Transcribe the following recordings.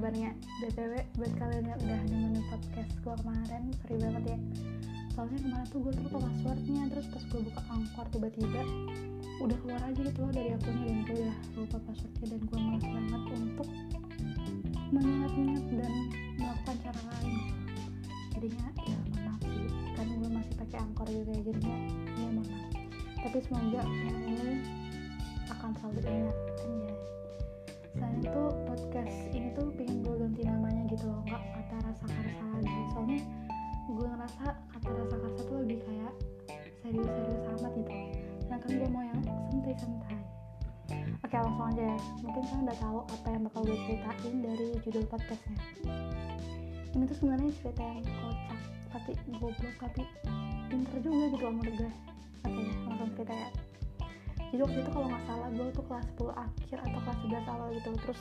kabarnya? BTW buat kalian yang udah dengerin podcast gue kemarin Sorry banget ya. Soalnya kemarin tuh gue lupa passwordnya Terus pas gue buka angkor tiba-tiba Udah keluar aja gitu loh dari akunnya Dan gue udah lupa passwordnya Dan gue malas banget untuk Mengingat-ingat dan melakukan cara lain. Jadinya ya maaf sih. Kan gue masih pakai angkor juga ya Jadinya ya maaf. Tapi semoga yang ini akan selalu ingat Anjay selain itu santai-santai oke langsung aja ya. Mungkin kalian udah tahu apa yang bakal gue ceritain dari judul podcastnya. Ini tuh sebenarnya cerita yang kocak tapi goblok tapi pinter juga gitu loh gue. Oke langsung cerita ya. Jadi waktu itu kalau nggak salah gue tuh kelas 10 akhir atau kelas 11 awal gitu. Terus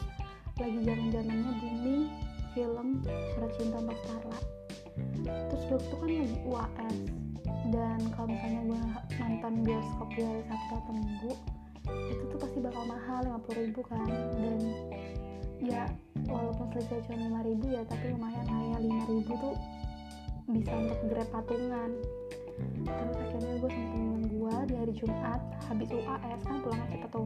lagi zaman zamannya booming film surat cinta untuk Starla. Terus gue tuh kan lagi UAS dan kalau misalnya gue nonton bioskop di hari Sabtu atau Minggu itu tuh pasti bakal mahal 50 ribu kan. Dan ya walaupun selisih cuma 5 ribu ya tapi lumayan lah ya 5 ribu tuh bisa untuk grab patungan. Terus akhirnya gue gue di hari Jumat habis UAS kan pulangnya cepet tuh.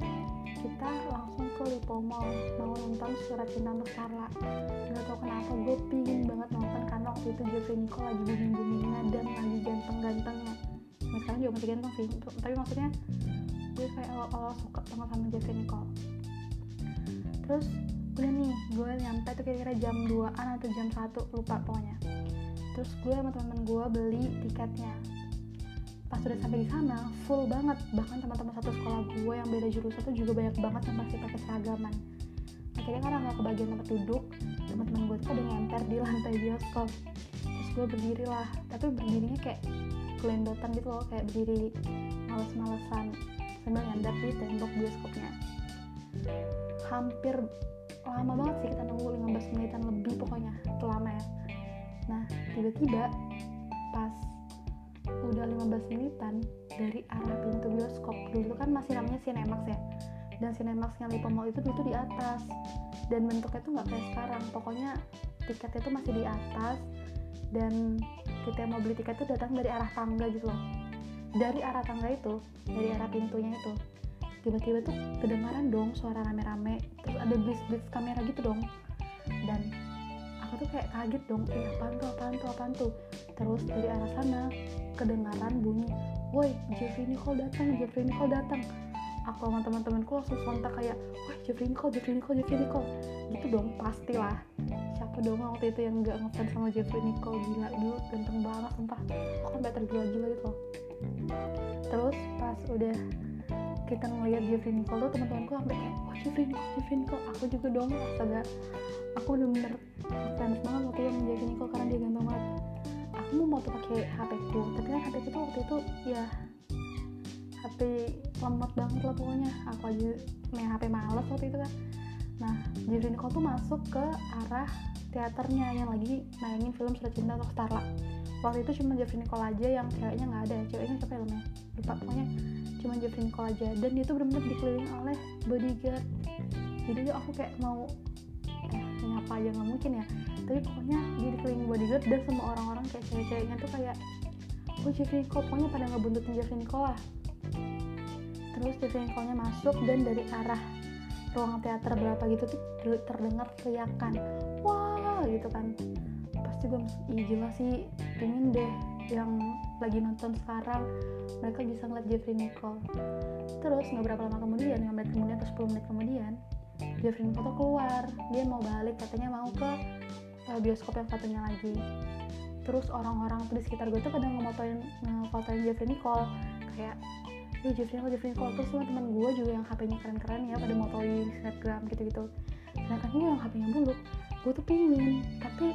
Kita langsung ke Lipo Mall mau nonton surat cinta untuk Carla nggak tau kenapa gue pingin banget nonton karena waktu itu Jeffrey Nicole lagi booming boomingnya dan lagi ganteng-gantengnya nah, sekarang juga masih ganteng sih tapi maksudnya gue kayak awal-awal suka banget sama Jeffrey Nicole terus udah nih gue nyampe tuh kira-kira jam 2an atau jam 1 lupa pokoknya. Terus gue sama teman-teman gue beli tiketnya pas udah sampai di sana full banget. Bahkan teman-teman satu sekolah gue yang beda jurusan tuh juga banyak banget yang masih pakai seragaman. Akhirnya karena nggak kebagian tempat duduk. Teman-teman gue tuh pada nyamper di lantai bioskop. Terus gue berdiri lah. Tapi berdirinya kayak kelendotan gitu loh kayak berdiri males-malesan sambil nyandar di tembok bioskopnya. Hampir lama banget sih kita nunggu 15 menitan lebih pokoknya itu lama ya nah tiba-tiba udah 15 menitan dari arah pintu bioskop. Dulu kan masih namanya Cinemax ya. Dan Cinemaxnya Lipo Mall itu itu di atas. Dan bentuknya tuh nggak kayak sekarang. Pokoknya tiketnya tuh masih di atas. Dan kita yang mau beli tiket tuh datang dari arah tangga gitu loh. Dari arah tangga itu dari arah pintunya itu tiba-tiba tuh kedengaran dong suara rame-rame. Terus ada blitz-blitz kamera gitu dong. Dan aku tuh kayak kaget dong eh apaan tuh apaan tuh apaan tuh? Terus dari arah sana kedengaran bunyi woi Jeffrey Nicole datang Jeffrey Nicole datang. Aku sama teman-temanku langsung sontak kayak woi Jeffrey Nicole Jeffrey Nicole Jeffrey Nicole. Gitu dong pastilah. Siapa dong waktu itu yang nggak ngefans sama Jeffrey Nicole? Gila dulu ganteng banget sumpah. Aku kan better gila-gila gitu loh. Terus pas udah kita ngeliat Jeffrey Nicole tuh teman-temanku sampai kayak oh Jeffrey Nicole Jeffrey Nicole. Aku juga dong astaga. Aku bener-bener fans banget waktu yang Jeffrey Nicole karena dia ganteng banget. Aku mau moto pakai HP ku tapi kan HP ku waktu itu ya HP lemot banget lah pokoknya. Aku aja main HP males waktu itu kan. Nah Jeffrey Nicole tuh masuk ke arah teaternya yang lagi nayangin film Surat Cinta untuk Starla. Waktu itu cuma Jeffrey Nicole aja yang ceweknya nggak ada ceweknya siapa filmnya? Lupa pokoknya. Cuma Jeffrey Nicole aja. Dan dia tuh benar-benar dikelilingi oleh bodyguard. Jadi aku kayak mau eh nyapa aja nggak mungkin ya. Tapi pokoknya dia dikelilingi bodyguard dan semua orang-orang kayak cewek-ceweknya tuh kayak oh Jeffrey Nicole pokoknya pada ngebuntutin Jeffrey Nicole lah. Terus Jeffrey Nicole-nya masuk dan dari arah ruang teater berapa gitu tuh terdengar teriakan. Wah gitu kan. Pasti gue iya jelas sih pengen deh yang lagi nonton sekarang. Mereka bisa ngeliat Jeffrey Nicole. Terus nggak berapa lama kemudian 5 menit kemudian atau 10 menit kemudian Jeffrey Nicole tuh keluar. Dia mau balik katanya mau ke uh, bioskop yang satunya lagi. Terus orang-orang tuh di sekitar gue tuh kadang ngemotoin ngefotoin Jeffrey Nicole. Kayak ya Jeffrey Nicole Jeffrey Nicole terus sama teman gue juga yang HP-nya keren-keren ya pada motoin snapgram gitu-gitu. Sedangkan gue yang HP-nya buluk gue tuh pingin. Tapi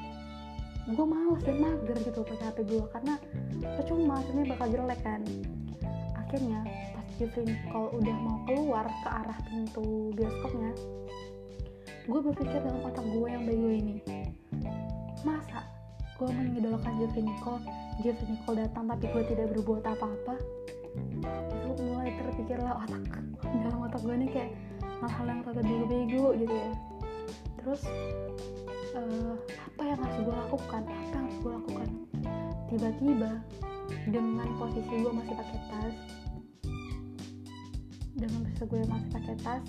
gue males dan mager gitu pakai HP gue karena percuma akhirnya bakal jelek kan. Akhirnya pas Jeffrey Nicole udah mau keluar ke arah pintu bioskopnya gue berpikir dalam otak gue yang bego ini masa gue mengidolakan Jeffrey Nicole Jeffrey Nicole datang tapi gue tidak berbuat apa-apa itu mulai terpikirlah otak dalam otak gue ini kayak hal-hal yang rada bego-bego gitu ya. Terus uh, apa yang harus gue lakukan? Apa yang harus gue lakukan? Tiba-tiba dengan posisi gue masih pakai tas dengan posisi gue masih pakai tas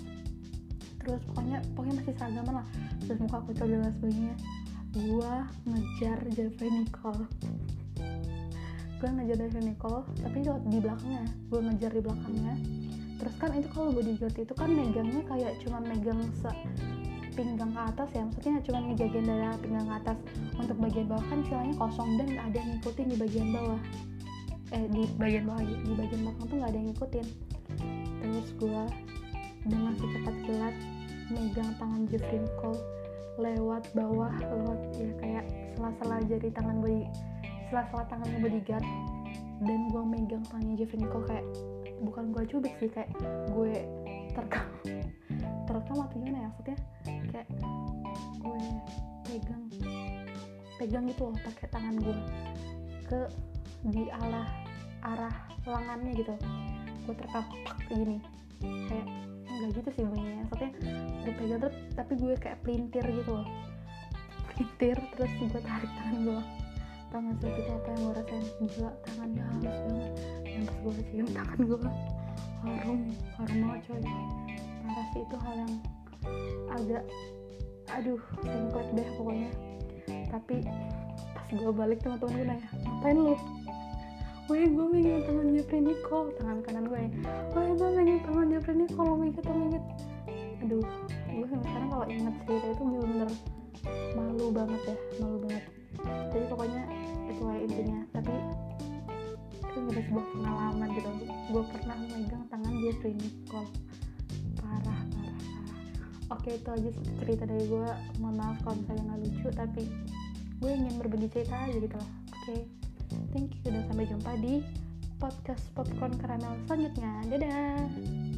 terus pokoknya pokoknya masih seragaman lah. Terus muka aku coba dan gue ngejar Jeffrey Nicole gue ngejar Jeffrey Nicole tapi di belakangnya gue ngejar di belakangnya. Terus kan itu kalau bodyguard itu kan megangnya kayak cuma megang se pinggang ke atas ya maksudnya cuma ngejagain dari pinggang ke atas. Untuk bagian bawah kan istilahnya kosong dan nggak ada yang ngikutin di bagian bawah. Eh di bagian bawah di bagian belakang tuh nggak ada yang ngikutin. Terus gue dengan secepat kilat megang tangan Jeffrey Nicole lewat bawah lewat ya kayak sela-sela jari tangan body sela-sela tangannya bodyguard. Dan gue megang tangannya Jeffrey Nicole kayak bukan gue cubit sih kayak gue terekam terekam atau gimana ya maksudnya? Kayak gue pegang pegang gitu loh pakai tangan gue ke di arah arah lengannya gitu. Gue terekam pak gini. Kayak enggak gitu sih bunyinya. Maksudnya gue pegang terus tapi gue kayak pelintir gitu loh. Pelintir terus gue tarik tangan gue tangan saya itu apa yang gue rasain? Gila tangannya halus banget. Yang pas gue cium tangan gue harum harum banget coy. Parah sih itu hal yang agak aduh sengklek deh pokoknya. Tapi pas gue balik teman-teman gue nanya ngapain lu? Wah gue megang tangan Jeffrey Nicole. Tangan kanan gue ya gue megang tangan Jeffrey Nicole lo megang tangan megang aduh gue sekarang kalau inget cerita itu bener-bener malu banget ya malu banget. Jadi pokoknya lah intinya. Tapi itu jadi sebuah pengalaman gitu. Gue pernah megang tangan Jeffrey Nicole parah parah parah. Oke itu aja cerita dari gue mohon maaf kalau misalnya nggak lucu tapi gue ingin berbagi cerita aja gitu loh. Oke. Thank you dan sampai jumpa di podcast popcorn karamel selanjutnya. Dadah